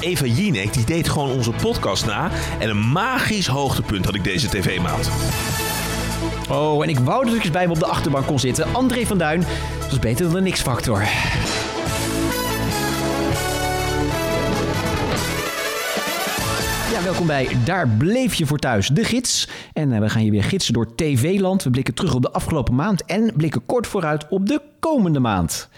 Eva Jinek die deed gewoon onze podcast na. En een magisch hoogtepunt had ik deze tv-maand. Oh, en ik wou dat ik eens bij me op de achterbank kon zitten. André van Duin, dat is beter dan de niks-factor. Ja, welkom bij Daar bleef je voor thuis, de gids. En eh, we gaan je weer gidsen door TV-land. We blikken terug op de afgelopen maand en blikken kort vooruit op de komende maand.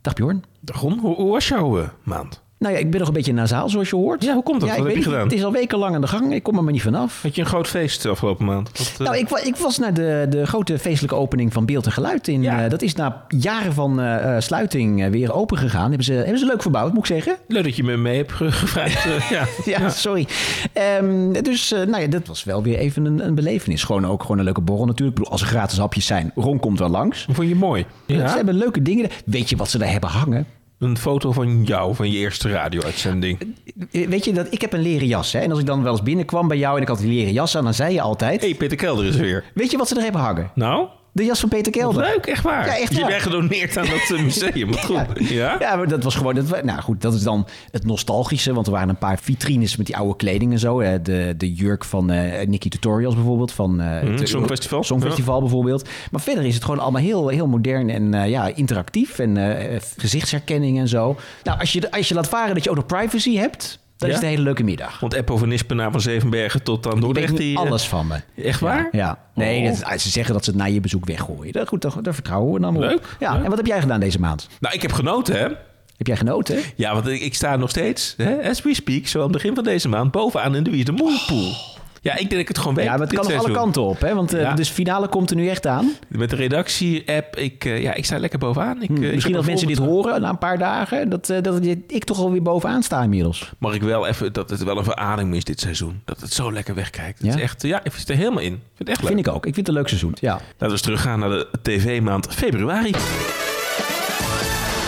Dag Bjorn. Ron, hoe, hoe was jouw eh, maand? Nou ja, ik ben nog een beetje nasaal, zoals je hoort. Ja, hoe komt dat? Ja, Wat heb je gedaan? Het is al wekenlang aan de gang. Ik kom er maar niet vanaf. Had je een groot feest de afgelopen maand? Eh, Nou, ik, ik was naar de, de grote feestelijke opening van Beeld en Geluid. In, Ja. eh, dat is na jaren van eh, sluiting weer open gegaan. Hebben ze, hebben ze leuk verbouwd, moet ik zeggen. Leuk dat je me mee hebt ge- gevraagd. ja. Ja, sorry. Ehm, dus nou ja, dat was wel weer even een, een belevenis. Gewoon ook gewoon een leuke borrel natuurlijk. Ik bedoel, als er gratis hapjes zijn, Ron komt wel langs. Vond je mooi? Ze hebben leuke dingen. Weet je wat ze daar hebben hangen? Een foto van jou, van je eerste radio-uitzending. Eh, Weet je dat ik heb een leren jas. Hè? En als ik dan wel eens binnenkwam bij jou en ik had die leren jas aan, dan zei je altijd: Hé, hey, Peter Kelder is weer. Weet je wat ze er hebben hangen? Nou? De jas van Peter Kelder. Leuk, echt waar. Ja, echt Die waar. heb jij gedoneerd aan dat eh, museum. Wat goed. Ja? Ja, maar dat was gewoon. Dat, nou goed, dat is dan het nostalgische. Want er waren een paar vitrines met die oude kleding en zo. hè. De, de jurk van eh Nicky Tutorials bijvoorbeeld. Van eh, Mhm, het Songfestival. Songfestival bijvoorbeeld. Maar verder is het gewoon allemaal heel, heel modern en eh, ja, interactief. En eh, gezichtsherkenning en zo. Nou, als je, als je laat varen dat je ook nog privacy hebt. Ja? is een hele leuke middag. Want Eppo van Nispenaar van Zevenbergen tot aan Dordrecht. die, eh, alles van me. Echt waar? Ja. Nee, Oh. dat- ze zeggen dat ze het na je bezoek weggooien. Dat, goed, daar, vertrouwen we dan op. Leuk. Ja. Ja. En wat heb jij gedaan deze maand? Nou, ik heb genoten, hè? Heb jij genoten? Ja, want ik, ik sta nog steeds, hè, as we speak, zo aan het begin van deze maand, bovenaan in de Wie is de. Ja, ik denk dat ik het gewoon weet. Ja, maar het kan nog alle kanten op. Hè? Want eh, Ja. dus finale komt er nu echt aan. Met de redactie-app, ik, eh, ja, ik sta lekker bovenaan. Ik, Hm, eh, ik Misschien dat mensen dit horen na een paar dagen. Dat, dat ik toch alweer bovenaan sta inmiddels. Mag ik wel even, dat het wel een verademing is dit seizoen. Dat het zo lekker wegkijkt. Het Ja? is echt, ja, ik zit er helemaal in. Ik vind het echt leuk. Vind ik ook. Ik vind het een leuk seizoen. Ja. Laten we eens teruggaan naar de tv-maand februari.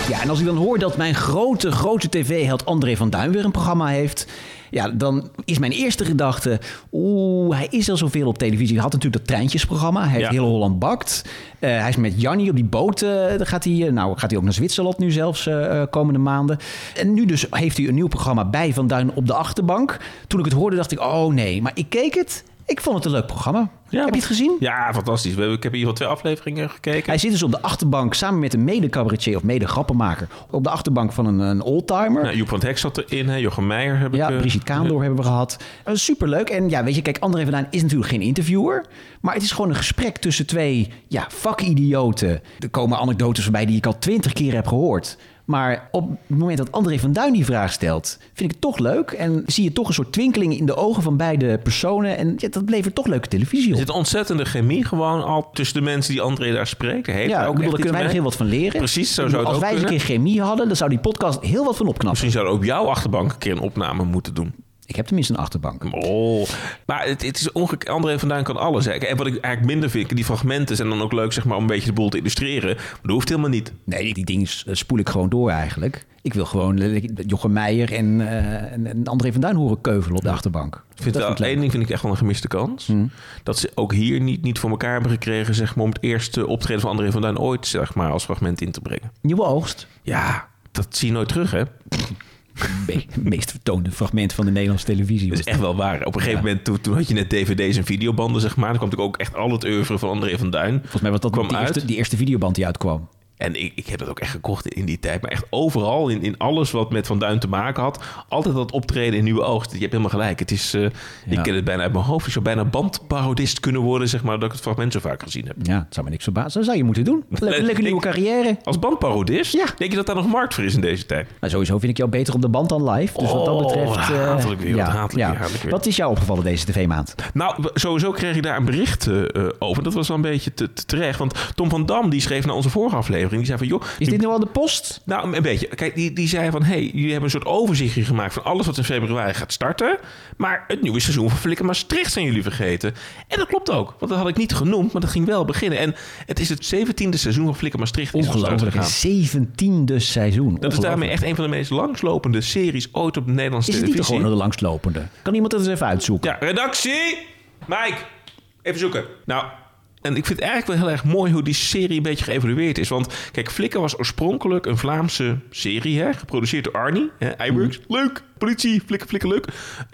ja, en als ik dan hoor dat mijn grote, grote tv-held André van Duin weer een programma heeft... Ja, dan is mijn eerste gedachte... Oeh, hij is al zoveel op televisie. Hij had natuurlijk dat treintjesprogramma. Hij heeft Ja. Heel Holland Bakt. Eh, hij is met Jannie op die boot. eh, daar gaat hij, eh, nou, gaat hij ook naar Zwitserland nu zelfs komende maanden. En nu dus heeft hij een nieuw programma bij Van Duin op de achterbank. Toen ik het hoorde dacht ik, oh nee. Maar ik keek het. Ik vond het een leuk programma. Heb je het gezien? Ja, fantastisch. We hebben- Ik heb hier al twee afleveringen gekeken. Hij zit dus op de achterbank samen met een mede-cabaretier of mede-grappenmaker. Op de achterbank van een, een oldtimer. Nou, Joep van het Hek zat erin, hè. Jochem Meijer heb Ja, ik... eh, Brigitte hebben we gehad. Uh, superleuk. En ja, weet je, kijk, André van Duin is natuurlijk geen interviewer. Maar het is gewoon een gesprek tussen twee ja, vakidioten. Er komen anekdotes voorbij die ik al twintig keer heb gehoord. Maar op het moment dat André van Duin die vraag stelt, vind ik het toch leuk. En zie je toch een soort twinkeling in de ogen van beide personen. En ja, dat levert toch leuke televisie Er op. zit ontzettende chemie gewoon al tussen de mensen die André daar spreekt. Heeft Ja, ook bedoel, daar kunnen wij nog heel wat van leren. Precies, zo zou het Als ook wij eens een keer chemie hadden, dan zou die podcast heel wat van opknappen. Misschien zou ook jouw achterbank een keer een opname moeten doen. Ik heb tenminste een achterbank. Oh, maar het, het is onge... André vandaan kan alles. Hè. En wat ik eigenlijk minder vind, die fragmenten zijn dan ook leuk zeg maar, om een beetje de boel te illustreren. Maar dat hoeft helemaal niet. Nee, die, dingen s- spoel ik gewoon door eigenlijk. Ik wil gewoon eh, Jochem Meijer en, eh, en, André van Duin horen keuvelen op de achterbank. Vind Dat wel, één ding vind ik echt wel een gemiste kans. Hmm. Dat ze ook hier niet, niet voor elkaar hebben gekregen zeg maar, om het eerste optreden van André van Duin ooit zeg maar, als fragment in te brengen. Nieuwe oogst. Ja, dat zie je nooit terug hè. Me- meest vertoonde fragment van de Nederlandse televisie. Dat is echt wel waar. Op een gegeven moment, toen, toen had je net dvd's en videobanden, zeg maar. Dan kwam natuurlijk ook echt al het oeuvre van André van Duin. Volgens mij was dat kwam die uit. eerste, die eerste videoband die uitkwam. En ik, ik heb dat ook echt gekocht in die tijd. Maar echt overal, in, in alles wat met Van Duin te maken had. Altijd dat optreden in Nieuwe Oogst. Je hebt helemaal gelijk. Het is, eh, Ja. Ik ken het bijna uit mijn hoofd. Ik zou bijna bandparodist kunnen worden, zeg maar. Dat ik het fragment zo vaak gezien heb. Ja, het zou me niks verbazen. Dat zou je moeten doen. Lekker, lekker nieuwe carrière. Als bandparodist? Ja. Denk je dat daar nog markt voor is in deze tijd? Maar sowieso vind ik jou beter op de band dan live. Dus wat dat Oh, betreft... eh, hatelijk weer, wat hatelijk weer, hatelijk weer. Wat is jou opgevallen deze tv-maand? Nou, sowieso kreeg ik daar een bericht eh, over. Dat was wel een beetje te, te terecht. Want Tom van Dam die schreef naar onze vorige aflevering. Die zei van, joh... Is dit nu al de post? Nou, een- beetje. Kijk, die, die zei van... hey, jullie hebben een soort overzichtje gemaakt... van alles wat in februari gaat starten. Maar het nieuwe seizoen van Flikker Maastricht zijn jullie vergeten. En dat klopt ook. Want dat had ik niet genoemd, maar dat ging wel beginnen. En het is het zeventiende seizoen van Flikker Maastricht. Ongelooflijk. Een zeventiende seizoen. Dat is daarmee echt een van de meest langslopende series ooit op de Nederlandse Is het niet televisie. gewoon de langslopende? Kan iemand dat eens even uitzoeken? Ja, redactie! Mike, even zoeken. Nou, en ik vind het eigenlijk wel heel erg mooi hoe die serie een beetje geëvolueerd is. Want kijk, Flikker was oorspronkelijk een Vlaamse serie, hè, geproduceerd door Arnie, hè, iWorks. Leuk! Politie, flikker, flikker, luk.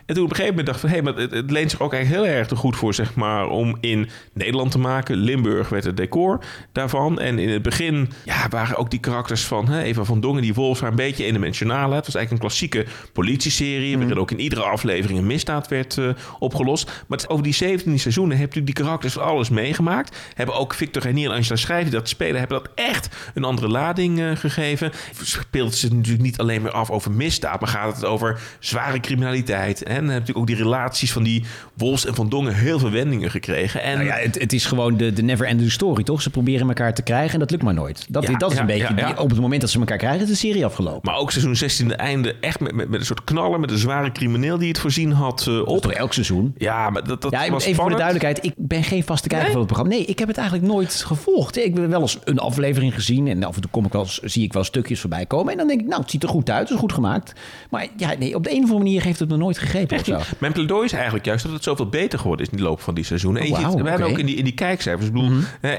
En toen op een gegeven moment dacht ik van... hé, hey, maar het, het, leent zich ook eigenlijk heel erg te goed voor, zeg maar... om in Nederland te maken. Limburg werd het decor daarvan. En in het begin ja, waren ook die karakters van hè, Eva van Dongen... die waren een beetje eendimensionale. Het was eigenlijk een klassieke politieserie... Mm. waarin ook in iedere aflevering een misdaad werd uh, opgelost. Maar over die 17 seizoenen heb je die karakters van alles meegemaakt. Hebben ook Victor Renier en Angela Schrijf die dat spelen... hebben dat echt een andere lading uh, gegeven. Speelt ze natuurlijk niet alleen meer af over misdaad... maar gaat het over zware criminaliteit. En dan heb je natuurlijk ook die relaties van die Wolfs en Van Dongen... heel veel wendingen gekregen. En nou ja, het, het, is gewoon de, de never-ending story, toch? Ze proberen elkaar te krijgen en dat lukt maar nooit. Dat, ja, dat is een beetje... Ja, op het moment dat ze elkaar krijgen, is de serie afgelopen. Maar ook seizoen 16 einde echt met, met, met een soort knallen... met een zware crimineel die het voorzien had uh, op. Door elk seizoen. Ja, maar dat, dat was Even spannend. voor de duidelijkheid, ik ben geen vaste kijker nee? van het programma. Nee, ik heb het eigenlijk nooit gevolgd. Ik heb wel eens een aflevering gezien en af en toe kom ik wel, zie ik wel stukjes voorbij komen. En dan denk ik, nou, het ziet er goed uit, het is goed gemaakt. Maar ja, nee, op de een of andere manier heeft het me nooit gegrepen. Of zo. Mijn pleidooi is eigenlijk juist dat het zoveel beter geworden is in de loop van die seizoenen. En Oh, we hebben ook in die, in die kijkcijfers, ik bedoel, eh,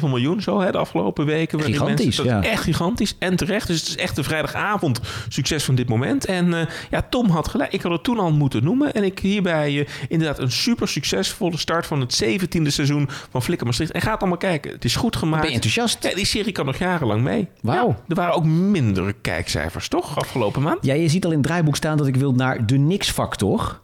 1,7 miljoen zo hè, de afgelopen weken. Gigantisch, mensen, dat ja. echt gigantisch en terecht. Dus het is echt de vrijdagavond succes van dit moment. En eh, ja, Tom had gelijk. Ik had het toen al moeten noemen. En ik hierbij eh, inderdaad een super succesvolle start van het 17e seizoen van Flikker Maastricht. En ga het allemaal kijken. Het is goed gemaakt. Ben je enthousiast? Ja, die serie kan nog jarenlang mee. Wauw. Ja, er waren ook mindere kijkcijfers, toch? Afgelopen maand. Ja, je ziet al in het draaiboek staan dat ik wil naar de Nix-factor.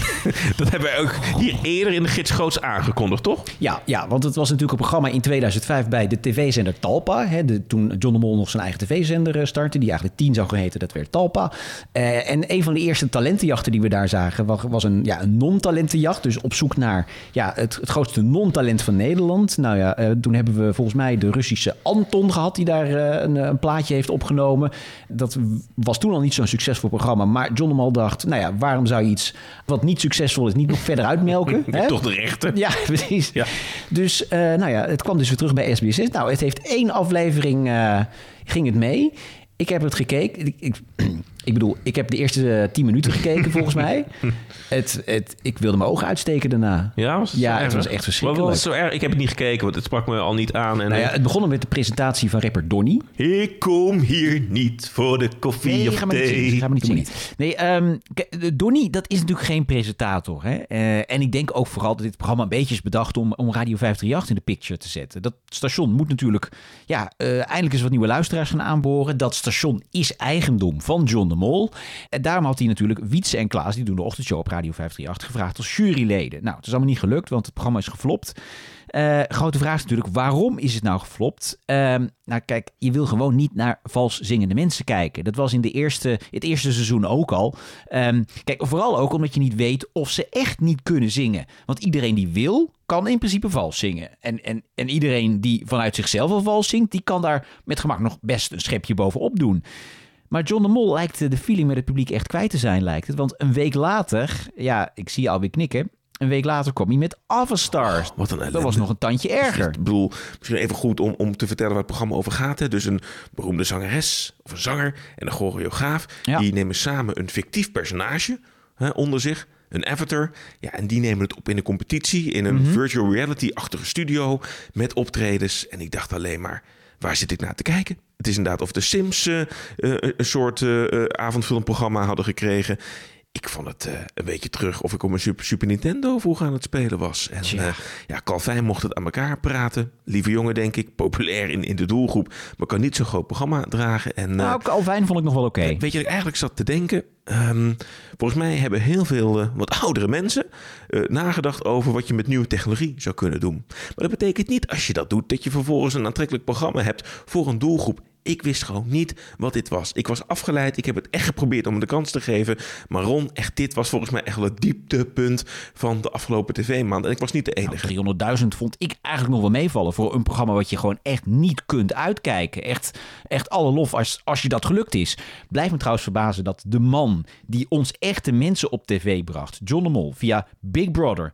Dat hebben wij ook hier eerder in de gids groots aangekondigd, toch? Ja, ja, want het was natuurlijk een programma in 2005 bij de tv-zender Talpa. Hè, de, toen John de Mol nog zijn eigen tv-zender eh, startte, die eigenlijk 10 zou geheten, dat werd Talpa. Eh, en een van de eerste talentenjachten die we daar zagen was, was een, ja, een non-talentenjacht. Dus op zoek naar ja, het, grootste non-talent van Nederland. Nou ja, eh, toen hebben we volgens mij de Russische Anton gehad, die daar een, een plaatje heeft opgenomen. Dat was toen al niet zo'n succesvol programma. Maar John de Mol dacht, nou ja, waarom zou je iets niet succesvol is, niet nog verder uitmelken? hè? Toch de rechter. Ja, precies. Ja. Dus uh, nou ja, het kwam dus weer terug bij SBS6. Nou, het heeft één aflevering, uh, ging het mee. Ik heb het gekeken. Ik, ik, ik bedoel, ik heb de eerste tien minuten gekeken volgens mij. Het, het, ik wilde mijn ogen uitsteken daarna. Ja, was het, ja, was echt verschrikkelijk. Was zo erg? Ik heb het niet gekeken, want het sprak me al niet aan. En Nou ja, het begon met de presentatie van rapper Donny. Ik kom hier niet voor de koffie Nee, of ga thee. Ga maar niet zingen. Nee, um, Donny, dat is natuurlijk geen presentator. Hè? Uh, en ik denk ook vooral dat dit programma een beetje is bedacht om, om Radio 538 in de picture te zetten. Dat station moet natuurlijk, ja, uh, eindelijk eens wat nieuwe luisteraars gaan aanboren. Dat station is eigendom van John Mol. En daarom had hij natuurlijk Wietse en Klaas, die doen de ochtendshow op Radio 538, gevraagd als juryleden. Nou, het is allemaal niet gelukt, want het programma is geflopt. Uh, grote vraag is natuurlijk, waarom is het nou geflopt? Uh, nou kijk, je wil gewoon niet naar vals zingende mensen kijken. Dat was in de eerste, het eerste seizoen ook al. Um, kijk, vooral ook omdat je niet weet of ze echt niet kunnen zingen. Want iedereen die wil, kan in principe vals zingen. En, en, en iedereen die vanuit zichzelf al vals zingt, die kan daar met gemak nog best een schepje bovenop doen. Maar John de Mol lijkt de feeling met het publiek echt kwijt te zijn, lijkt het. Want een week later, ja, ik zie je alweer knikken. Een week later kwam hij met Avastars. Oh, wat een Dat was nog een tandje erger. Ik bedoel, misschien even goed om, om te vertellen waar het programma over gaat. Hè? Dus een beroemde zangeres of een zanger en een choreograaf. Ja. Die nemen samen een fictief personage hè, onder zich. Een avatar. Ja, en die nemen het op in een competitie. In een virtual reality-achtige studio. Met optredens. En ik dacht alleen maar, waar zit ik naar te kijken? Het is inderdaad of de Sims uh, uh, een soort uh, avondfilmprogramma hadden gekregen. Ik vond het uh, een beetje terug of ik op mijn Super, Super Nintendo vroeger aan het spelen was. En ja, Calvin mocht het aan elkaar praten. Lieve jongen, denk ik. Populair in, in de doelgroep. Maar kan niet zo'n groot programma dragen. En, Nou, Calvin vond ik nog wel oké. Weet je, ik eigenlijk zat te denken. Um, volgens mij hebben heel veel uh, wat oudere mensen uh, nagedacht over wat je met nieuwe technologie zou kunnen doen. Maar dat betekent niet als je dat doet, dat je vervolgens een aantrekkelijk programma hebt voor een doelgroep. Ik wist gewoon niet wat dit was. Ik was afgeleid. Ik heb het echt geprobeerd om het de kans te geven. Maar Ron, echt, dit was volgens mij echt wel het dieptepunt van de afgelopen tv-maand. En ik was niet de enige. Nou, 300.000 vond ik eigenlijk nog wel meevallen voor een programma wat je gewoon echt niet kunt uitkijken. Echt, echt alle lof als, als je dat gelukt is. Blijf me trouwens verbazen dat de man die ons echte mensen op tv bracht, John Mol, via Big Brother,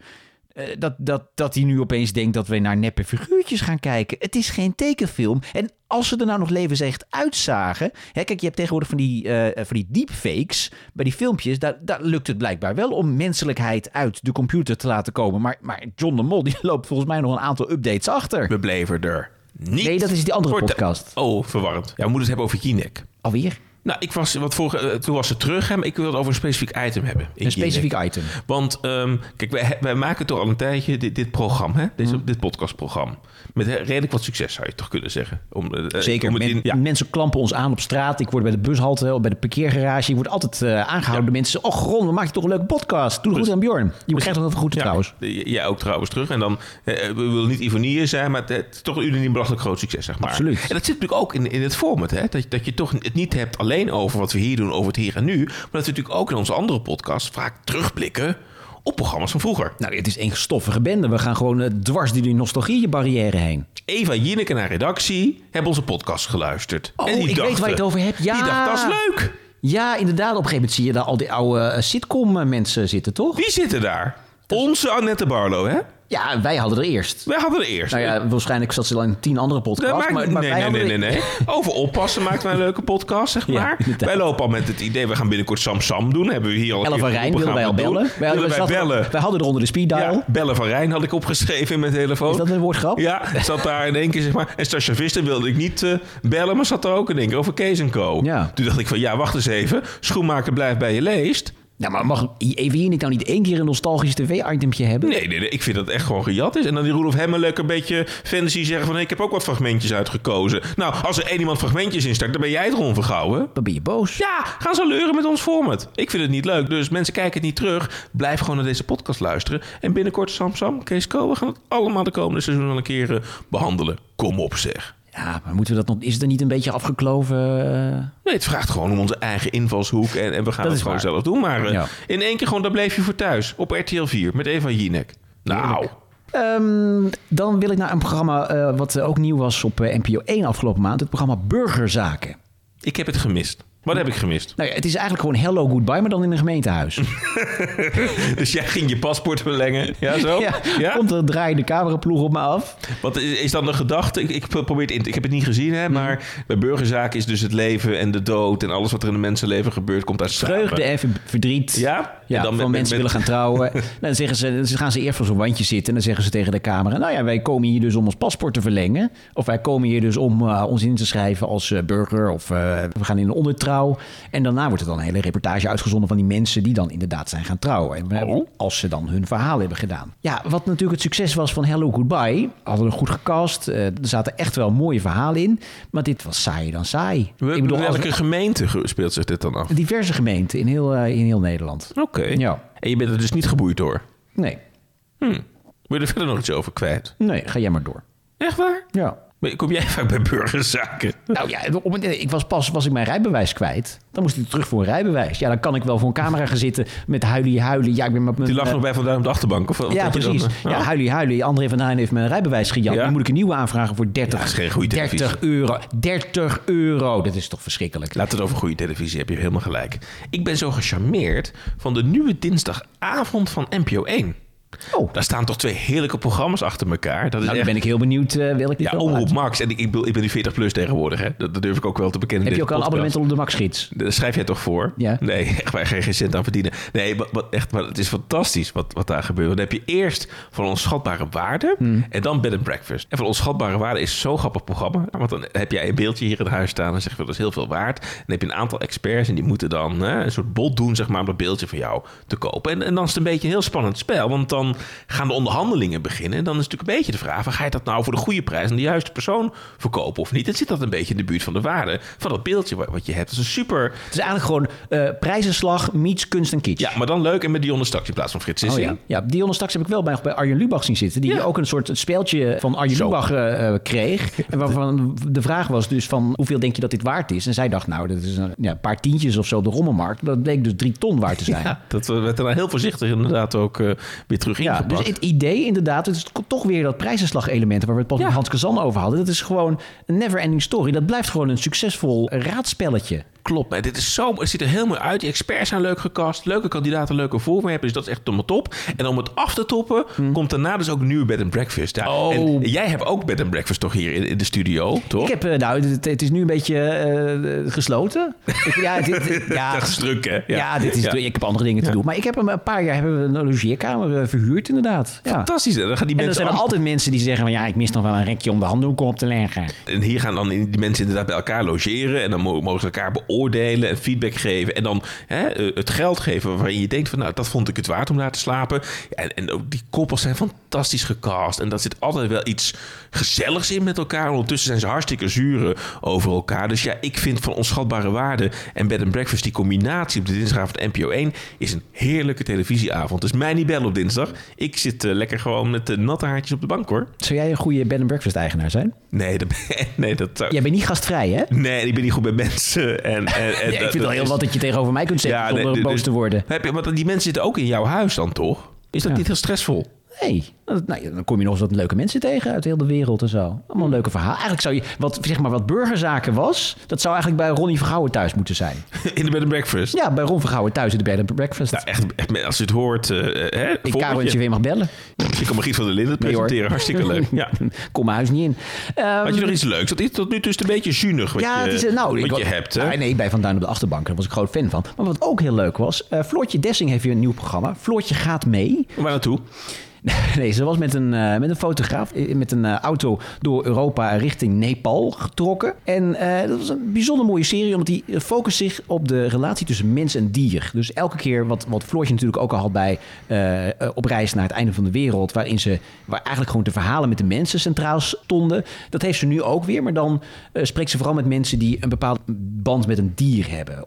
dat, dat, dat hij nu opeens denkt dat we naar neppe figuurtjes gaan kijken. Het is geen tekenfilm. En als ze er nou nog levensecht uitzagen. Hè, kijk, je hebt tegenwoordig van die, uh, van die deepfakes. Bij die filmpjes, daar, daar lukt het blijkbaar wel om menselijkheid uit de computer te laten komen. Maar, maar John de Mol die loopt volgens mij nog een aantal updates achter. We bleven er niet. Nee, dat is die andere podcast. Oh, verwarrend. Ja, we moeten het hebben over Jinek. Alweer? Nou, ik was, wat vorige, eh, toen was het terug, hè, maar ik wil het over een specifiek item hebben. Een specifiek Jinek. item. Want ehm, kijk, wij, wij maken toch al een tijdje dit, dit programma, hè? Deze, Mhm. dit podcastprogramma. Met redelijk wat succes zou je toch kunnen zeggen. Om, eh, eh, Zeker. om het Men- in- ja. Mensen klampen ons aan op straat. Ik word bij de bushalte, of bij de parkeergarage. Ik word altijd eh, aangehouden door mensen. Oh, Ron, dan maak je toch een leuke podcast. Doe het goed aan Bjorn. Je krijgt nog veel goed Ja, trouwens. j- Jij ook trouwens terug. En dan, we willen niet ironieën zijn, maar het, het is toch een unaniem belachelijk groot succes, zeg maar. Absoluut. En dat zit natuurlijk ook in, in het format, hè? Dat, dat je toch het niet hebt alleen over wat we hier doen, over het hier en nu. Maar dat we natuurlijk ook in onze andere podcasts vaak terugblikken op programma's van vroeger. Nou, het is één stoffige bende. We gaan gewoon eh, dwars door die nostalgie-barrière heen. Eva Jinek en haar redactie hebben onze podcast geluisterd. Oh, en die ik weet waar je het over hebt. Ja. Die dacht, dat is leuk. Ja, inderdaad. Op een gegeven moment zie je daar al die oude eh, sitcom-mensen zitten, toch? Wie zitten daar? Onze Annette Barlow, hè? Ja, wij hadden er eerst. Wij hadden er eerst. Nou ja, waarschijnlijk zat ze al in tien andere Nee, podcasts. maar- maar, maar nee, wij nee, nee, nee, er- nee. Over oppassen maakt wij een leuke podcast, zeg maar. wij lopen al met het idee, we gaan binnenkort Sam Sam doen. Hebben we hier al keer van Rijn wilden wij al bellen. wij bellen. wij hadden er onder de speed dial. Ja, bellen van Rijn had ik opgeschreven in mijn telefoon. Is dat een woordgrap? Ja, zat daar in één keer, zeg maar. En Stasja Visser wilde ik niet eh, bellen, maar zat er ook in één keer over Kees Co. Ja. Toen dacht ik van, ja, wacht eens even. Schoenmaker blijft bij je leest. Nou, maar mag even hier niet nou niet één keer een nostalgisch tv-itempje hebben? Nee, nee, nee, ik vind dat echt gewoon gejat is. En dan die Roelof Hemmelijk een beetje fantasy zeggen van... Hey, ik heb ook wat fragmentjes uitgekozen. Nou, als er één iemand fragmentjes instart, dan ben jij het Ron Vergouwen. Dan ben je boos. Ja, gaan ze leuren met ons format. Ik vind het niet leuk. Dus mensen kijken het niet terug. Blijf gewoon naar deze podcast luisteren. En binnenkort Sam Sam, Kees Co. We gaan het allemaal de komende seizoen wel een keer eh, behandelen. Kom op zeg. Ja, maar moeten we dat nog... Is het er niet een beetje afgekloven? eh? Nee, het vraagt gewoon om onze eigen invalshoek. En, en we gaan Dat het gewoon waar. zelf doen. Maar eh, Ja. in één keer gewoon, daar bleef je voor thuis. Op RTL 4 met Eva Jinek. Nou, Ehm, dan wil ik naar een programma eh, wat ook nieuw was op NPO 1 afgelopen maand. Het programma Burgerzaken. ik heb het gemist. Wat heb ik gemist? Nou ja, het is eigenlijk gewoon Hello Goodbye, maar dan in een gemeentehuis. Dus jij ging je paspoort verlengen. Ja, zo? ja, Ja? komt er draaien de cameraploeg op me af. Wat is, is dan de gedachte? Ik, ik probeer het in. Ik heb het niet gezien, hè, maar Mhm. bij burgerzaken is dus het leven en de dood en alles wat er in een mensenleven gebeurt, komt uit Vreugde en ver- verdriet. Ja? Ja, En dan van met- mensen met- willen gaan trouwen. dan, zeggen ze, dan gaan ze eerst voor zo'n wandje zitten. En dan zeggen ze tegen de camera... nou ja, wij komen hier dus om ons paspoort te verlengen. Of wij komen hier dus om eh, ons in te schrijven als eh, burger. Of eh, we gaan in een ondertrouw. En daarna wordt er dan een hele reportage uitgezonden... van die mensen die dan inderdaad zijn gaan trouwen. En we- Oh. Als ze dan hun verhaal hebben gedaan. Ja, wat natuurlijk het succes was van Hello Goodbye... hadden we goed gecast. eh, er zaten echt wel mooie verhalen in. Maar dit was saaier dan saai. We- Ik bedoel, als- welke gemeente ge- speelt zich dit dan af? diverse gemeenten in heel, eh, in heel Nederland. Oké. Ja. En je bent er dus niet geboeid door? Nee, Hm. Wil je er verder nog iets over kwijt? nee, ga jij maar door. Echt waar? Ja. Kom jij vaak bij burgerzaken? Nou ja, op een- ik was pas was ik mijn rijbewijs kwijt. Dan moest ik terug voor een rijbewijs. Ja, dan kan ik wel voor een camera gaan zitten met huilie huilie. Ja, ik ben met mijn... Die lag nog bij Van Duin op de achterbank? Of ja, precies. eh? ja, huilie huilie. André van Duin heeft mijn rijbewijs gejat. Ja? Nu moet ik een nieuwe aanvragen voor 30, Ja, dat is geen goede 30 euro. 30 euro. Dat is toch verschrikkelijk. Laat het over goede televisie, heb je helemaal gelijk. Ik ben zo gecharmeerd van de nieuwe dinsdagavond van NPO 1. Oh, Daar staan toch twee heerlijke programma's achter elkaar. Dat is nou, dan echt... ben ik heel benieuwd uh, welk dit Ja, Omroep uit. Max. En ik, ik, ik ben nu 40 plus tegenwoordig. Hè? Dat, dat durf ik ook wel te bekennen. Heb je ook al een abonnement op de Max Gids? Daar schrijf jij toch voor? Ja. Nee, echt waar, geen, geen cent aan verdienen. Nee, wat, echt, maar het is fantastisch wat, wat daar gebeurt. Want dan heb je eerst van onschatbare waarde Hmm. en dan bed and breakfast. En van onschatbare waarde is zo'n grappig programma. Want dan heb jij een beeldje hier in huis staan en zeg je dat is heel veel waard. Dan heb je een aantal experts en die moeten dan hè, een soort bod doen zeg maar, om dat beeldje van jou te kopen. En, en dan is het een beetje een heel spannend spel. Want dan gaan de onderhandelingen beginnen. En dan is het natuurlijk een beetje de vraag: van, ga je dat nou voor de goede prijs aan de juiste persoon verkopen of niet? En zit dat een beetje in de buurt van de waarde van dat beeldje wat, je hebt? Dat is een super. Het is eigenlijk gewoon eh, prijzenslag, meets kunst en kitsch. Ja, maar dan leuk en met Dionne Staks in plaats van Frits Oh Sissing. ja. ja, Dionne straks heb ik wel bij, bij Arjen Lubach zien zitten. Die Ja. ook een soort speeltje van Arjen Zo. Lubach eh, eh, kreeg. En waarvan de vraag was dus van hoeveel denk je dat dit waard is? En zij dacht nou, dat is een ja, paar tientjes of zo de rommelmarkt. Dat bleek dus drie ton waard te zijn. Ja, dat werd daarna heel voorzichtig inderdaad ook eh, weer terug Ja, ingepakt. dus het idee inderdaad, het is toch weer dat prijzenslag-element waar we het pas Ja. met Hans Kazan over hadden. Dat is gewoon een never-ending story. Dat blijft gewoon een succesvol raadspelletje. Klopt, maar dit is zo, het ziet er heel mooi uit. Die experts zijn leuk gecast, leuke kandidaten, leuke voorwerpen. Dus dat is echt helemaal top. En om het af te toppen, komt daarna dus ook een nieuwe bed and breakfast. Ja, Hm. Oh. En jij hebt ook bed and breakfast toch hier in, in de studio, toch? Ik heb, eh, nou, het, het is nu een beetje eh, gesloten. Ja, het- ja, Dat is druk, hè? Ja, dit is, Ja. ik heb andere dingen te doen. Maar ik heb hem een paar jaar hebben we een logeerkamer eh, verhuurd, inderdaad. Ja. Fantastisch? Dan gaan die En er mensen zijn er altijd mensen die zeggen van ja, ik mis nog wel een rekje om de handdoek op te leggen. En hier gaan dan die mensen inderdaad bij elkaar logeren. En dan mo- mogen ze elkaar beoordelen en feedback geven. En dan hè, eh, het geld geven waarin je denkt van nou, dat vond ik het waard om daar te slapen. En, en ook die koppels zijn fantastisch gecast. En daar zit altijd wel iets gezelligs in met elkaar. Ondertussen zijn ze hartstikke zuren over elkaar. Dus ja, ik vind van onschatbare waarde. En Bed and Breakfast, die combinatie op de dinsdagavond NPO 1... is een heerlijke televisieavond. Dus mij niet bellen op dinsdag. Ik zit eh, lekker gewoon met de natte haartjes op de bank, hoor. Zou jij een goede bed and breakfast eigenaar zijn? Nee, dat, nee, dat zou... Jij bent niet gastvrij, hè? Nee, ik ben niet goed bij mensen. En, en, en Ja, ik vind wel heel is- wat dat je tegenover mij kunt zeggen Ja, zonder nee, boos dus- te worden. Heb je, want die mensen zitten ook in jouw huis dan, toch? Is dat Ja. niet heel stressvol? Nee, nou, dan kom je nog eens wat leuke mensen tegen uit heel de wereld en zo. Allemaal een leuke verhaal. Eigenlijk zou je, wat, zeg maar, wat burgerzaken was, dat zou eigenlijk bij Ronnie Vergouwen thuis moeten zijn. In de bed and breakfast? Ja, bij Ron Vergouwen thuis in de bed and breakfast. Nou, echt, echt, als je het hoort, eh hè, ik je weer mag bellen. je kan Margriet van der Linden Nee, presenteren. Hartstikke leuk. Ja. Kom mijn huis niet in. Ehm, Had je nog iets leuks? Dat is tot nu toe is een beetje zuinig wat, ja, je, het is, nou, wat ik- je hebt. Hè? Ah, nee, bij Van Duin op de achterbank. Daar was ik groot fan van. Maar wat ook heel leuk was, eh, Floortje Dessing heeft weer een nieuw programma. Floortje gaat mee. Waar naartoe? Nee, ze was met een, eh, met een fotograaf eh, met een eh, auto door Europa richting Nepal getrokken. En dat was een bijzonder mooie serie, omdat die focust zich op de relatie tussen mens en dier. Dus elke keer, wat, wat Floortje natuurlijk ook al had bij Op reis naar het einde van de wereld, waarin ze, waar eigenlijk gewoon de verhalen met de mensen centraal stonden. Dat heeft ze nu ook weer, maar dan spreekt ze vooral met mensen die een bepaald band met een dier hebben.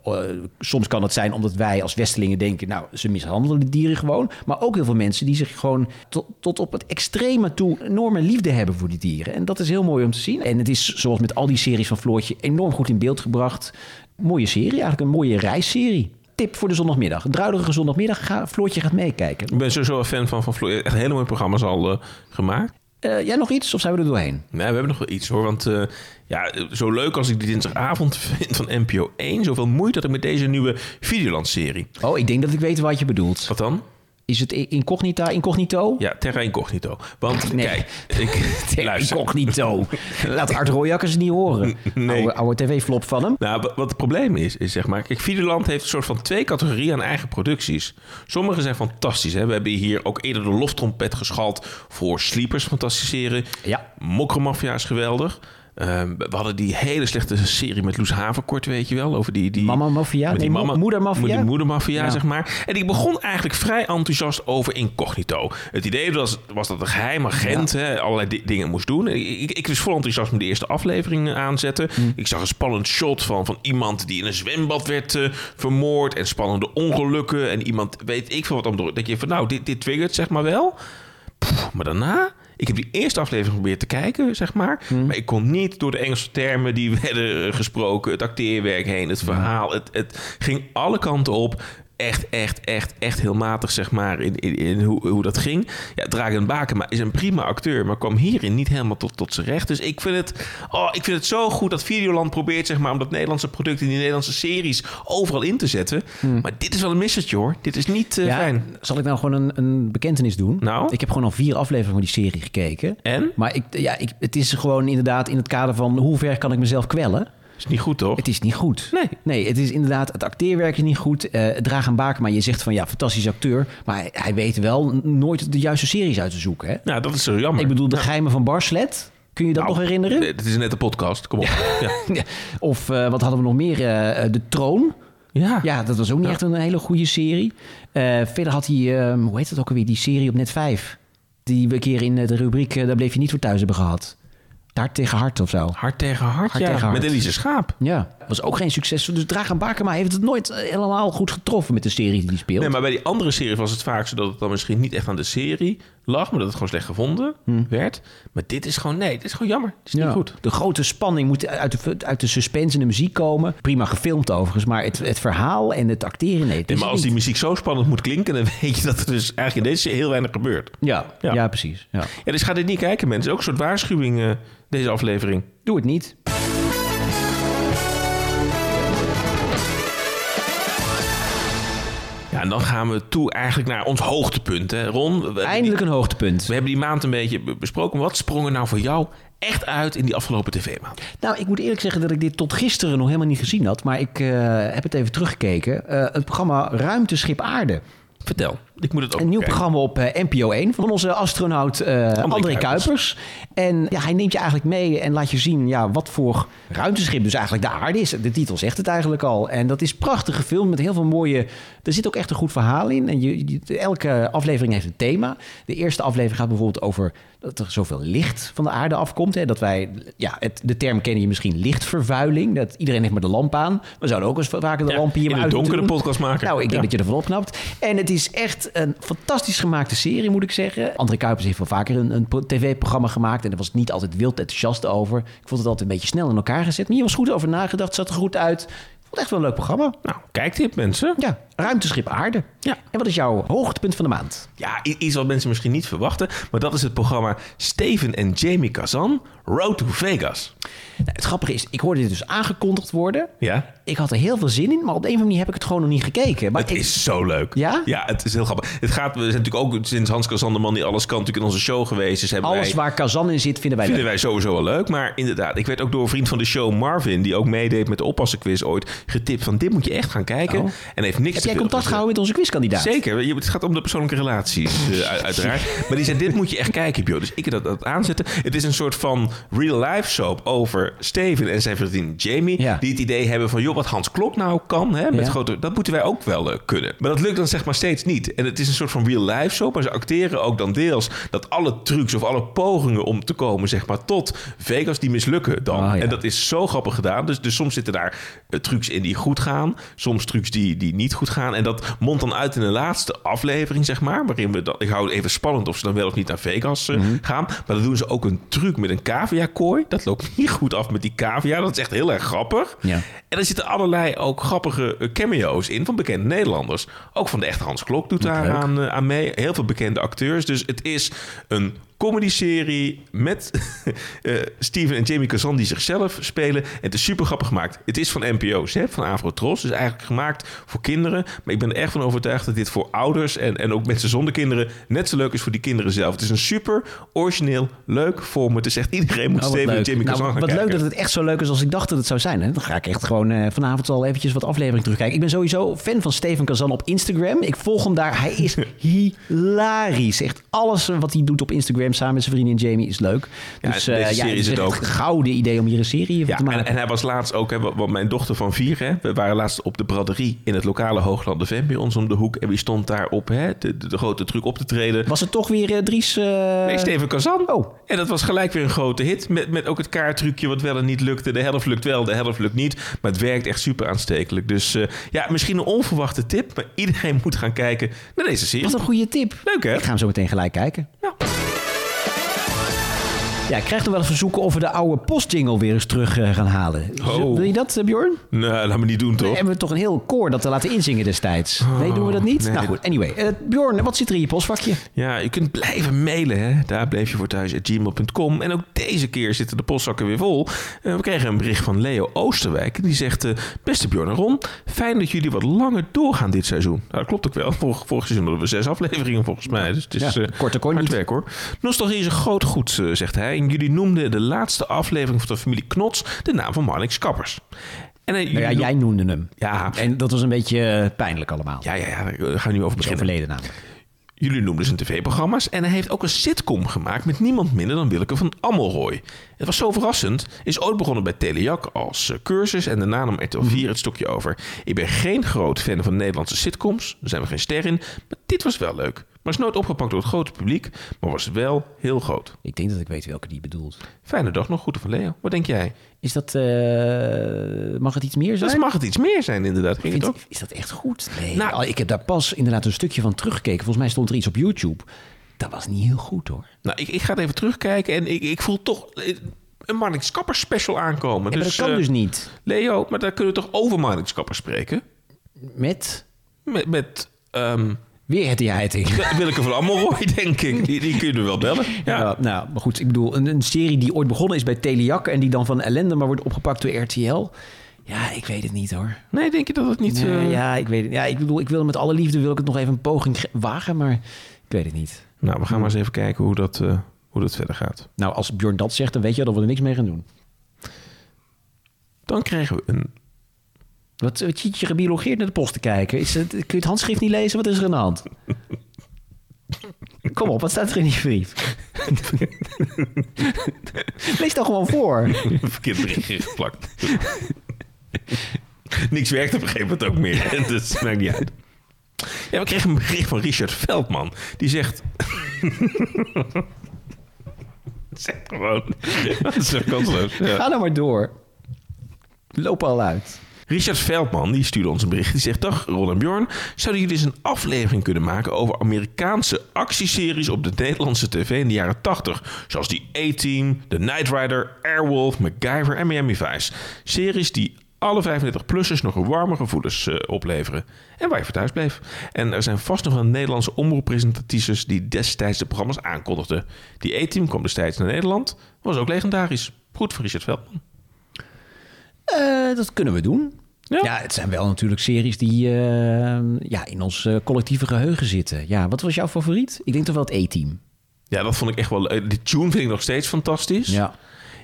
Soms kan het zijn omdat wij als Westelingen denken, nou, ze mishandelen de dieren gewoon. Maar ook heel veel mensen die zich gewoon tot, tot op het extreme toe enorme liefde hebben voor die dieren. En dat is heel mooi om te zien. En het is, zoals met al die series van Floortje, enorm goed in beeld gebracht. Mooie serie, eigenlijk een mooie reisserie. Tip voor de zondagmiddag. Een zondagmiddag. Ga, Floortje gaat meekijken. Ik ben sowieso een fan van, van Floor. Echt hele mooie programma's al eh, gemaakt. Eh, jij nog iets of zijn we er doorheen? Nee, we hebben nog wel iets hoor. Want eh, ja, zo leuk als ik die dinsdagavond vind van NPO 1. Zoveel moeite had ik met deze nieuwe Videoland-serie. Oh, ik denk dat ik weet wat je bedoelt. Wat dan? Is het incognita, incognito? Ja, Terra Incognito. Want Nee. kijk, ik, luister. Incognito. Laat Art Royakkers het niet horen. Nee. Oude, oude tv-flop van hem. Nou, wa- wat het probleem is, is zeg maar... Kijk, Videoland heeft een soort van twee categorieën aan eigen producties. Sommige zijn fantastisch. Hè? We hebben hier ook eerder de loftrompet geschald voor Sleepers, fantastische serie. Ja. Mokromafia is geweldig. Ehm, we hadden die hele slechte serie met Loes Haverkort, weet je wel. Over die, die, Mama Mafia? Nee, moedermafia? Die moedermafia, Ja. zeg maar. En ik begon eigenlijk vrij enthousiast over Incognito. Het idee was, was dat een geheim agent hè, allerlei di- dingen moest doen. Ik, was vol enthousiasme de eerste aflevering eh, aanzetten. Hm. Ik zag een spannend shot van, van iemand die in een zwembad werd eh, vermoord. En spannende ongelukken. En iemand weet ik veel wat om door. Dat je van nou, dit, dit triggert zeg maar wel. Pff, maar daarna, ik heb die eerste aflevering geprobeerd te kijken, zeg maar. Maar ik kon niet door de Engelse termen die werden gesproken, het acteerwerk heen, het verhaal. Het, het ging alle kanten op. Echt, echt, echt, echt heel matig, zeg maar, in, in, in hoe, hoe dat ging. Ja, Dragan Bakema is een prima acteur, maar kwam hierin niet helemaal tot, tot zijn recht. Dus ik vind, het, oh, ik vind het zo goed dat Videoland probeert, zeg maar, om dat Nederlandse product in die Nederlandse series overal in te zetten. Maar dit is wel een missertje, hoor. Dit is niet eh, Ja, fijn. zal ik nou gewoon een, een bekentenis doen? Nou? Ik heb gewoon al vier afleveringen van die serie gekeken. En? Maar ik, ja, ik, het is gewoon inderdaad in het kader van hoe ver kan ik mezelf kwellen? Is niet goed, toch? Het is niet goed. Nee. Nee, het is inderdaad, het acteerwerk is niet goed. Eh Dragan Bakema, je zegt van ja, fantastisch acteur. Maar hij, hij weet wel nooit de juiste series uit te zoeken. Hè? Nou, dat is zo jammer. Ik bedoel, de geheimen van Barslet. Kun je dat Nou, nog herinneren? Het is net een podcast, kom op. Ja. Ja. Of eh, wat hadden we nog meer? Eh, de Troon. Ja. Ja, dat was ook niet echt een hele goede serie. Eh, verder had hij, eh, hoe heet dat ook alweer, die serie op Net 5. Die we een keer in de rubriek Daar bleef je niet voor thuis hebben gehad. Hart tegen hart of zo. Hart tegen hart, Hart ja. tegen hart. Met Elise Schaap. Ja, was ook geen succes. Dus Dragan Bakema heeft het nooit eh, helemaal goed getroffen met de serie die hij speelt. Nee, maar bij die andere serie was het vaak zo dat het dan misschien niet echt aan de serie lag, maar dat het gewoon slecht gevonden werd. Maar dit is gewoon, nee, dit is gewoon jammer. Het is Hmm. Ja. niet goed. De grote spanning moet uit de, uit de suspense en de muziek komen. Prima gefilmd overigens, maar het, het verhaal en het acteren, nee. het Nee, is maar als die muziek zo spannend moet klinken, dan weet je dat er dus eigenlijk in deze heel weinig gebeurt. Ja, Ja. ja. precies. Ja. Ja, dus ga dit niet kijken, mensen. Ook een soort waarschuwing, deze aflevering. Doe het niet. Ja, en dan gaan we toe eigenlijk naar ons hoogtepunt, hè. Ron, Eindelijk een hoogtepunt. We hebben die maand een beetje be- besproken. Wat sprong er nou voor jou echt uit in die afgelopen tv-maand? Nou, ik moet eerlijk zeggen dat ik dit tot gisteren nog helemaal niet gezien had. Maar ik eh, heb het even teruggekeken. Eh, het programma Ruimteschip Aarde. Vertel, ik moet het ook Een nieuw kijken. programma op eh, NPO 1 van onze astronaut eh André, Kuipers. Kuipers. En ja, hij neemt je eigenlijk mee en laat je zien ja, wat voor ruimteschip dus eigenlijk de aarde is. De titel zegt het eigenlijk al. En dat is prachtig gefilmd met heel veel mooie... Er zit ook echt een goed verhaal in. En je, je- elke aflevering heeft een thema. De eerste aflevering gaat bijvoorbeeld over dat er zoveel licht van de aarde afkomt. Hè? Dat wij, ja, het, de term kennen je misschien lichtvervuiling. Dat iedereen heeft maar de lamp aan. We zouden ook eens vaker de Ja, lamp hier in maar de doen. podcast maken. Nou, ik denk Ja. dat je ervan opknapt. En het is echt een fantastisch gemaakte serie, moet ik zeggen. André Kuipers heeft wel vaker een, een pro- tv-programma gemaakt. En daar was ik niet altijd wild enthousiast over. Ik vond het altijd een beetje snel in elkaar gezet. Maar hier was goed over nagedacht, zat er goed uit. Ik vond het echt wel een leuk programma. Nou, kijktip mensen. Ja, ruimteschip aarde. Ja. En wat is jouw hoogtepunt van de maand? Ja, iets wat mensen misschien niet verwachten. Maar dat is het programma Steven en Jamie Kazan, Road to Vegas. Nou, het grappige is, ik hoorde dit dus aangekondigd worden. Ja, Ik had er heel veel zin in, maar op de een of andere manier heb ik het gewoon nog niet gekeken. Maar het ik- is zo leuk. Ja? Ja, het is heel grappig. Het gaat, we zijn natuurlijk ook sinds Hans Kazan, de man die alles kan, natuurlijk in onze show geweest. Dus alles wij, waar Kazan in zit, vinden wij vinden leuk. wij sowieso wel leuk. Maar inderdaad, ik werd ook door een vriend van de show, Marvin, die ook meedeed met de oppassenquiz ooit, getipt van dit moet je echt gaan kijken. Oh. En heeft niks Heb jij contact gehouden met onze quizkandidaat? Zeker, het gaat om de persoonlijke relaties, eh, uit- uiteraard. Maar die zei, dit moet je echt kijken, Pio. Dus ik heb dat, dat aanzetten. Het is een soort van real-life soap over Steven en zijn vriendin Jamie. Ja. Die het idee hebben van, joh, wat Hans Klok nou kan, hè, met Ja. grote, dat moeten wij ook wel eh, kunnen. Maar dat lukt dan zeg maar steeds niet. En het is een soort van real-life soap. Maar ze acteren ook dan deels dat alle trucs of alle pogingen om te komen, zeg maar, tot Vegas, die mislukken dan. Ah, ja. En dat is zo grappig gedaan. Dus, dus soms zitten daar eh, trucs in die goed gaan. Soms trucs die, die niet goed gaan. En dat mondt dan uit in de laatste aflevering, zeg maar. Waarin we dan, ik hou het even spannend of ze dan wel of niet naar Vegas eh, Mhm. gaan. Maar dan doen ze ook een truc met een cavia-kooi. Dat loopt niet goed af met die cavia. Dat is echt heel erg grappig. Ja. En er zitten allerlei ook grappige eh, cameo's in van bekende Nederlanders. Ook van de echte Hans Klok doet daar aan, eh, aan mee. Heel veel bekende acteurs. Dus het is een comedy-serie met eh, Steven en Jamie Kazan die zichzelf spelen. En het is super grappig gemaakt. Het is van NPO's, hè, van Afrotros. Dus eigenlijk gemaakt voor kinderen. Maar ik ben er echt van overtuigd dat dit voor ouders en, en ook mensen zonder kinderen net zo leuk is voor die kinderen zelf. Het is een super origineel, leuk format. Dus echt iedereen moet Oh, wat Steven en. Jamie Nou, Kazan gaan wat kijken. leuk dat het echt zo leuk is als ik dacht dat het zou zijn. Hè? Dan ga ik echt gewoon eh, vanavond al eventjes wat aflevering terugkijken. Ik ben sowieso fan van Steven Kazan op Instagram. Ik volg hem daar. Hij is hilarisch. Echt alles wat hij doet op Instagram samen met zijn vriendin Jamie is leuk. Ja, Dus deze eh, ja, serie het is het ook. een gouden idee om hier een serie van te maken. en, en hij was laatst ook, hè, want mijn dochter van vier, hè, we waren laatst op de braderie in het lokale Hoogland de Ven bij ons om de hoek. En wie stond daar op hè, de, de, de grote truc op te treden? Was het toch weer eh, Dries... eh, Nee, Steven Kazan. Oh. En dat was gelijk weer een grote hit. Met, met ook het kaarttrucje wat wel en niet lukte. De helft lukt wel, de helft lukt niet. Maar het werkt echt super aanstekelijk. Dus ja, misschien een onverwachte tip. Maar iedereen moet gaan kijken naar deze serie. Wat een goede tip. Leuk hè? Ik ga hem zo meteen gelijk kijken. Ja. Ja, ik krijg nog wel eens verzoeken of we de oude postjingle weer eens terug eh, gaan halen. Oh. Wil je dat, eh, Bjorn? Nee, laat me niet doen toch? Nee, hebben we toch een heel koor dat te laten inzingen destijds. nee, doen we dat niet? nee. Nou goed, anyway. Eh, Bjorn, wat zit er in je postvakje? Ja, je kunt blijven mailen. Hè? Daar bleef je voor thuis at gmail.com. En ook deze keer zitten de postzakken weer vol. We kregen een bericht van Leo Oosterwijk. Die zegt, beste Bjorn en Ron, fijn dat jullie wat langer doorgaan dit seizoen. Nou, dat klopt ook wel. Vorig, vorig seizoen hadden we zes afleveringen volgens mij. Dus het is Ja, kon hard werk hoor. Nostalgie is een groot goed, zegt hij. En jullie noemden de laatste aflevering van de familie Knots de naam van Marnix Kappers. En, eh, Nou ja, jij noemde hem. Ja. En dat was een beetje eh, pijnlijk allemaal. Ja, ja, ja, daar gaan we nu over beginnen. overleden namelijk. Jullie noemden zijn tv-programma's en hij heeft ook een sitcom gemaakt met niemand minder dan Willeke van Ammelrooy. Het was zo verrassend. Is ooit begonnen bij Telejak als eh, cursus en daarna nam RTL 4 het stokje over. Ik ben geen groot fan van Nederlandse sitcoms, daar zijn we geen ster in, maar dit was wel leuk. Maar is nooit opgepakt door het grote publiek, maar was wel heel groot. Ik denk dat ik weet welke die bedoelt. Fijne dag nog, groeten van Leo. Wat denk jij? Is dat... eh, mag het iets meer zijn? Dat mag het iets meer zijn inderdaad. Ging het Vind- ook? is dat echt goed? Nee. Nou- Nou, ik heb daar pas inderdaad een stukje van teruggekeken. Volgens mij stond er iets op YouTube. Dat was niet heel goed hoor. Nou, ik, ik ga het even terugkijken en ik, ik voel toch eh, een Marnix Kappers special aankomen. Ja, maar dat kan eh, dus niet. Leo, maar daar kunnen we toch over Marnix Kappers spreken? Met Met, met ehm, weer het heiting. Willeke van Ammelrooy, denk ik. Die, die kunnen we wel bellen. Ja. Ja. nou, maar goed, ik bedoel, een, een serie die ooit begonnen is bij Telejak... en die dan van ellende maar wordt opgepakt door RTL. Ja, ik weet het niet hoor. Nee, denk je dat het niet... Nee, eh, ja, ik weet het. Ja, ik bedoel, ik wil met alle liefde wil ik het nog even een poging ge- wagen, maar ik weet het niet. Nou, we gaan maar eens even kijken hoe dat, eh, hoe dat verder gaat. Nou, als Bjorn dat zegt, dan weet je dat we er niks mee gaan doen. Dan krijgen we een Wat wat zit je gebiologeerd naar de post te kijken? Is het, kun je het handschrift niet lezen? Wat is er aan de hand? Kom op, wat staat er in die brief? Lees dan gewoon voor. Verkeerd berichtje geplakt. Niks werkt op een gegeven moment ook meer. Dus maakt niet uit. Ja, we kregen een bericht van Richard Veldman. Die zegt... zeg gewoon. Dat is kansloos. Ja. Ga nou maar door. Lopen al uit. Richard Veldman die stuurde ons een bericht. Die zegt: Dag Ron en Bjorn. Zouden jullie eens een aflevering kunnen maken over Amerikaanse actieseries op de Nederlandse tv in de jaren 80? Zoals die A-Team, The Knight Rider, Airwolf, MacGyver en Miami Vice. Series die alle 35-plussers nog warme gevoelens eh, opleveren. En waar je voor thuis bleef. En er zijn vast nog wel Nederlandse omroeppresentatrices die destijds de programma's aankondigden. Die A-Team kwam destijds naar Nederland. Was ook legendarisch. Goed voor Richard Veldman. Eh, dat kunnen we doen. Ja. Ja. het zijn wel natuurlijk series die eh, ja, in ons eh, collectieve geheugen zitten. Ja, wat was jouw favoriet? Ik denk toch wel het E-team. Ja, dat vond ik echt wel. eh, Die tune vind ik nog steeds fantastisch. Ja.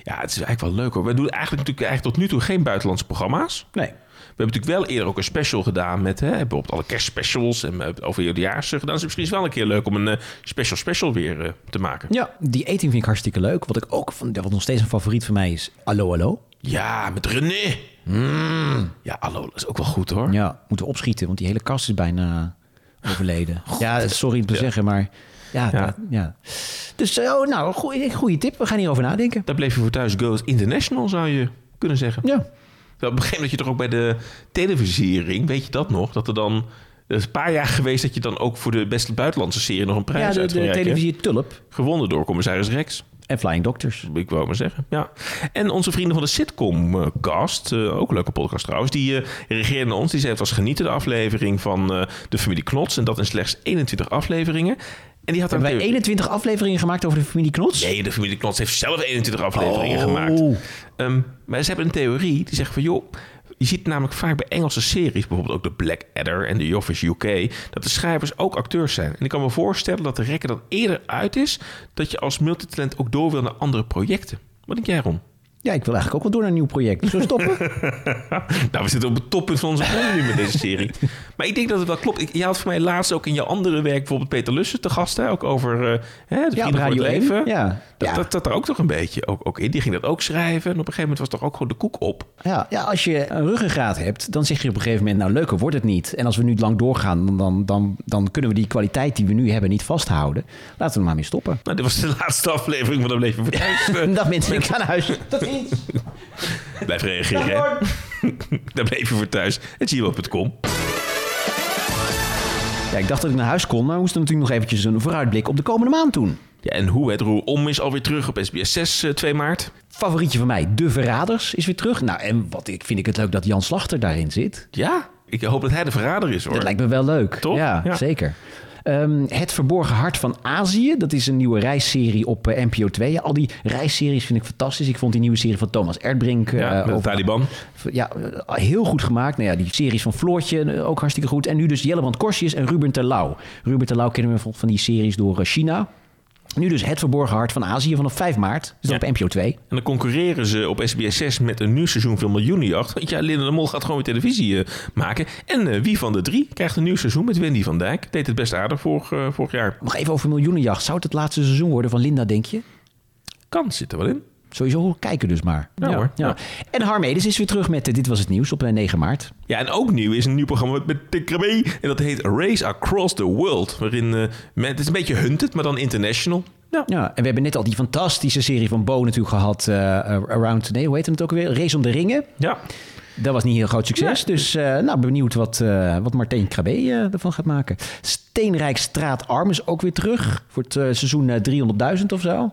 Ja, het is eigenlijk wel leuk hoor. We doen eigenlijk natuurlijk eigenlijk tot nu toe geen buitenlandse programma's. Nee. We hebben natuurlijk wel eerder ook een special gedaan met hè, bijvoorbeeld alle kerstspecials en over eerdejaars gedaan. Dus het is misschien wel een keer leuk om een special special weer te maken. Ja, die E-team vind ik hartstikke leuk. Wat ik ook van, wat nog steeds een favoriet van mij is Allo Allo. Ja, met René. Mm. Ja, hallo, dat is ook wel goed hoor. Ja, moeten we opschieten, want die hele kast is bijna overleden. ja, sorry om te Ja. zeggen, maar ja. Ja. dat- ja. Dus eh, oh, nou, goeie, goede tip. We gaan hierover nadenken. Daar bleef je voor thuis Goes International, zou je kunnen zeggen. Ja. Op een gegeven moment dat je toch ook bij de televisiering, weet je dat nog? Dat er dan, is een paar jaar geweest dat je dan ook voor de beste buitenlandse serie nog een Ja, prijs de, uit de reiken. televisie Tulp Gewonnen door commissaris Rex. En Flying Doctors. Ik wou maar zeggen, ja. En onze vrienden van de Sitcom-cast, eh, ook een leuke podcast trouwens, die eh reageerden ons. Die zei het was genieten de aflevering van eh, de familie Knots. En dat in slechts 21 afleveringen. En die had Hebben wij theorie. 21 afleveringen gemaakt over de familie Knots? Nee, de familie Knots heeft zelf 21 afleveringen Oh. gemaakt. Ehm, maar ze hebben een theorie die zegt van joh. Je ziet namelijk vaak bij Engelse series, bijvoorbeeld ook de Blackadder en The Office UK, dat de schrijvers ook acteurs zijn. En ik kan me voorstellen dat de rekker dan eerder uit is dat je als multitalent ook door wil naar andere projecten. Wat denk jij, Ron? Ja, ik wil eigenlijk ook wel door naar een nieuw project. Zullen we stoppen? Nou, we zitten op het toppunt van onze nu met deze serie. Maar ik denk dat het wel klopt. Ik, je had voor mij laatst ook in jouw andere werk bijvoorbeeld Peter Lussen te gast. Hè? Ook over eh, hè, de ja, het 1. Leven. Ja. Dat, Ja. dat er ook toch een beetje ook, ook in. Die ging dat ook schrijven. En op een gegeven moment was toch ook gewoon de koek op. Ja, ja, als je een ruggengraat hebt, dan zeg je op een gegeven moment... nou, leuker wordt het niet. En als we nu lang doorgaan, dan, dan, dan, dan kunnen we die kwaliteit die we nu hebben niet vasthouden. Laten we er maar mee stoppen. Nou, dit was de laatste aflevering van de je voor thuis. Eh, Dag mensen, ik ga naar huis. Blijf reageren. hè. Daar bleef je voor thuis. Het zie je op.com. Ja, ik dacht dat ik naar huis kon, maar we moesten natuurlijk nog eventjes een vooruitblik op de komende maand doen. Ja, en hoe het roer om is alweer terug op SBS 6 eh, 2 maart. Favorietje van mij, De Verraders, is weer terug. Nou, en wat ik vind ik het leuk dat Jan Slachter daarin zit. Ja, ik hoop dat hij de verrader is hoor. Dat lijkt me wel leuk. Toch? Ja, Ja. zeker. Ehm, het Verborgen Hart van Azië. Dat is een nieuwe reisserie op eh, NPO 2. Ja, al die reisseries vind ik fantastisch. Ik vond die nieuwe serie van Thomas Erdbrink... eh, ja, met de over- Taliban. Ja, eh, heel goed gemaakt. Nou ja, die series van Floortje eh, ook hartstikke goed. En nu dus Jellebrand Korsius en Ruben Terlouw. Ruben Terlouw kennen we van- die series door eh, China. Nu dus Het Verborgen Hart van Azië vanaf 5 maart. Dus Ja. op NPO 2. En dan concurreren ze op SBS 6 met een nieuw seizoen van Miljoenenjacht. Want ja, Linda de Mol gaat gewoon weer televisie eh, maken. En eh, wie van de drie krijgt een nieuw seizoen met Wendy van Dijk? Deed het best aardig vorig, eh, vorig jaar. Nog even over Miljoenenjacht. Zou het het laatste seizoen worden van Linda, denk je? Kan, zit er wel in. Sowieso kijken dus maar. Ja, hoor. Ja. En Harmedes is weer terug met eh, Dit Was Het Nieuws op eh, 9 maart. Ja, en ook nieuw is een nieuw programma met- Krabbe. En dat heet Race Across the World. Waarin, eh, men- het is een beetje hunted, maar dan international. Ja. Ja, en we hebben net al die fantastische serie van Bo natuurlijk gehad. eh, Around, nee, hoe heet het ook alweer? Race om de Ringen. Ja. Dat was niet heel groot succes. Dus eh, nou, benieuwd wat, eh wat Martijn Krabbe eh, ervan gaat maken. Steenrijk Straatarm is ook weer terug. Voor het eh, seizoen eh, 300.000 of zo.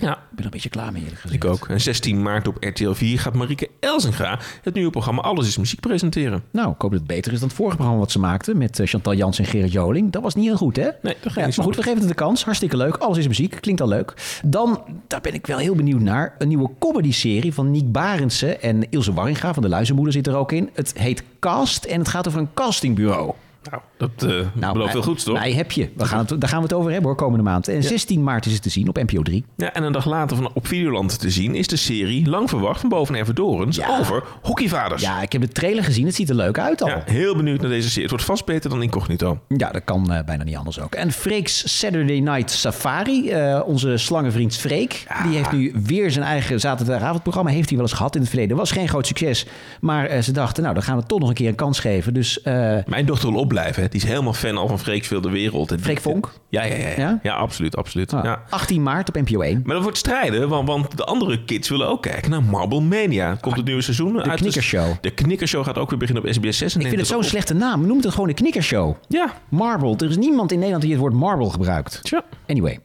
Ja. Ik ben er een beetje klaar mee eerlijk gezegd. Ik ook. En 16 maart op RTL 4 gaat Marieke Elzinga het nieuwe programma Alles is Muziek presenteren. Nou, ik hoop dat het beter is dan het vorige programma wat ze maakten. Met eh, Chantal Jans en Gerrit Joling. Dat was niet heel goed, hè? Nee, dat ging Ja, niet maar goed, we geven het een kans. Hartstikke leuk. Alles is muziek. Klinkt al leuk. Dan, daar ben ik wel heel benieuwd naar. Een nieuwe comedy-serie van Niek Barendse en Ilse Warringa van de Luizenmoeder zit er ook in. Het heet Cast en het gaat over een castingbureau. Nou, dat uh, belooft veel goeds, toch? Nee, heb je. We gaan het, daar gaan we het over hebben hoor, komende maand. En 16 maart is het te zien op NPO 3. Ja, en een dag later van, op Videoland te zien is de serie, lang verwacht, van Boven Everdorens ja. over hockeyvaders. Ja, ik heb de trailer gezien. Het ziet er leuk uit al. Ja, heel benieuwd naar deze serie. Het wordt vast beter dan Incognito. Ja, dat kan uh, bijna niet anders ook. En Freek's Saturday Night Safari, uh, onze slangenvriend Freek, die heeft nu weer zijn eigen zaterdagavondprogramma. Heeft hij wel eens gehad in het verleden. Was geen groot succes, maar ze dachten, nou, dan gaan we toch nog een keer een kans geven. Dus, Mijn dochter wil opblijven. Hè. Die is helemaal fan al van Freek de Wereld. En Freek Vonk? Ja, ja, ja. Ja, ja absoluut, absoluut. Ah, ja. 18 maart op NPO 1. Maar dat wordt strijden, want, want de andere kids willen ook kijken naar Marble Mania. Komt het ah, nieuwe seizoen de uit. De Knikkershow. De Knikkershow gaat ook weer beginnen op SBS 6. ik vind het zo'n slechte naam. Noem het gewoon de Knikkershow. Ja. Marble. Er is niemand in Nederland die het woord marble gebruikt. Tja. Anyway.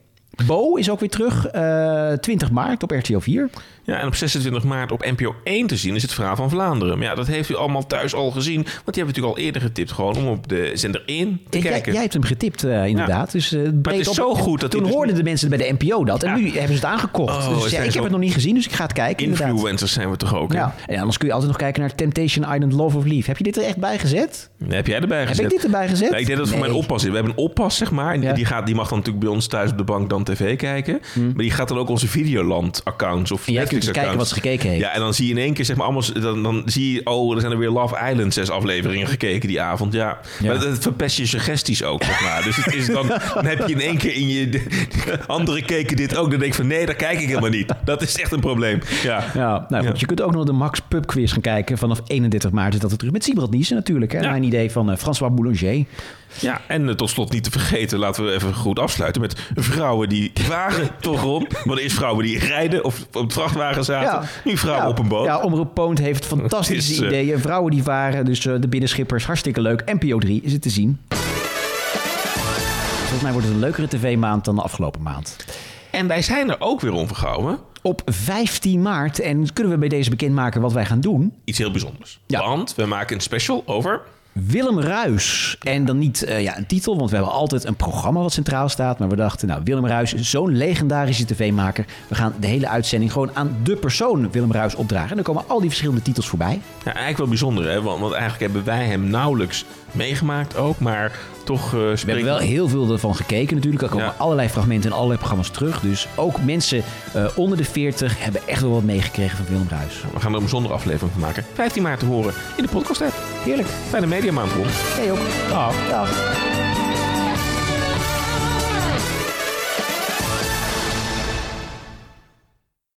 Bo is ook weer terug, uh, eh, 20 maart op RTL 4. Ja, en op 26 maart op NPO 1 te zien is het verhaal van Vlaanderen. Maar ja, dat heeft u allemaal thuis al gezien. Want die hebben we natuurlijk al eerder getipt. Gewoon om op de zender 1 te kijken. Jij, jij, hebt hem getipt, uh, inderdaad. Dus, uh, maar het is zo goed. Dat toen dus hoorden de mensen bij de NPO dat. En nu hebben ze het aangekocht. Oh, dus ja, ik heb het nog niet gezien, dus ik ga het kijken. Influencers inderdaad. zijn we toch ook. Ja. En anders kun je altijd nog kijken naar Temptation Island Love of Leave. Heb je dit er echt bij gezet? Nee, heb jij erbij gezet? Heb ik dit erbij gezet? ik denk dat het voor mijn oppas is. We hebben een oppas, zeg maar. En die, gaat, die mag dan natuurlijk bij ons thuis op de bank dan tv kijken. Hm. Maar die gaat dan ook onze Videoland-accounts of Netflix-accounts. kijken wat ze gekeken ja, en dan zie je in één keer, zeg maar, allemaal, dan, dan zie je, oh, er zijn er weer Love Island zes afleveringen gekeken die avond. Ja, maar dat, verpest je suggesties ook, zeg maar. Dus het is dan, dan heb je in één keer in je, de, anderen keken dit ook. Dan denk ik van, nee, daar kijk ik helemaal niet. Dat is echt een probleem. Ja, ja nou je kunt ook nog de Max Pub Quiz gaan kijken. Vanaf 31 maart is dat er terug met Sibrand Niesen natuurlijk. Hè? Mijn idee van uh, François Boulanger. Ja, en uh, tot slot niet te vergeten, laten we even goed afsluiten met vrouwen die waren toch om. Want eerst vrouwen die rijden of op het vrachtwagen zaten. Nu vrouwen op een boot. Ja, Omroep Poont heeft fantastische is, uh, ideeën. Vrouwen die varen, dus uh, de binnenschippers, hartstikke leuk. NPO 3 is het te zien. Volgens mij wordt het een leukere tv-maand dan de afgelopen maand. En wij zijn er ook weer onvergouwen. Op 15 maart. En kunnen we bij deze bekendmaken wat wij gaan doen? Iets heel bijzonders. Ja. Want we maken een special over Willem Ruis. En dan niet uh, ja, een titel, want we hebben altijd een programma wat centraal staat. Maar we dachten, nou, Willem Ruis is zo'n legendarische tv-maker. We gaan de hele uitzending gewoon aan de persoon Willem Ruis opdragen. En dan komen al die verschillende titels voorbij. Ja, eigenlijk wel bijzonder, hè? Want eigenlijk hebben wij hem nauwelijks meegemaakt ook. Maar toch uh, We hebben wel heel veel ervan gekeken natuurlijk. Er komen allerlei fragmenten in allerlei programma's terug. Dus ook mensen uh, onder de 40 hebben echt wel wat meegekregen van Willem Ruis. We gaan er een bijzondere aflevering van maken. 15 maart te horen in de podcast app. Heerlijk. Fijne mediamaand, Ron. Jij ook. Dag. Dag.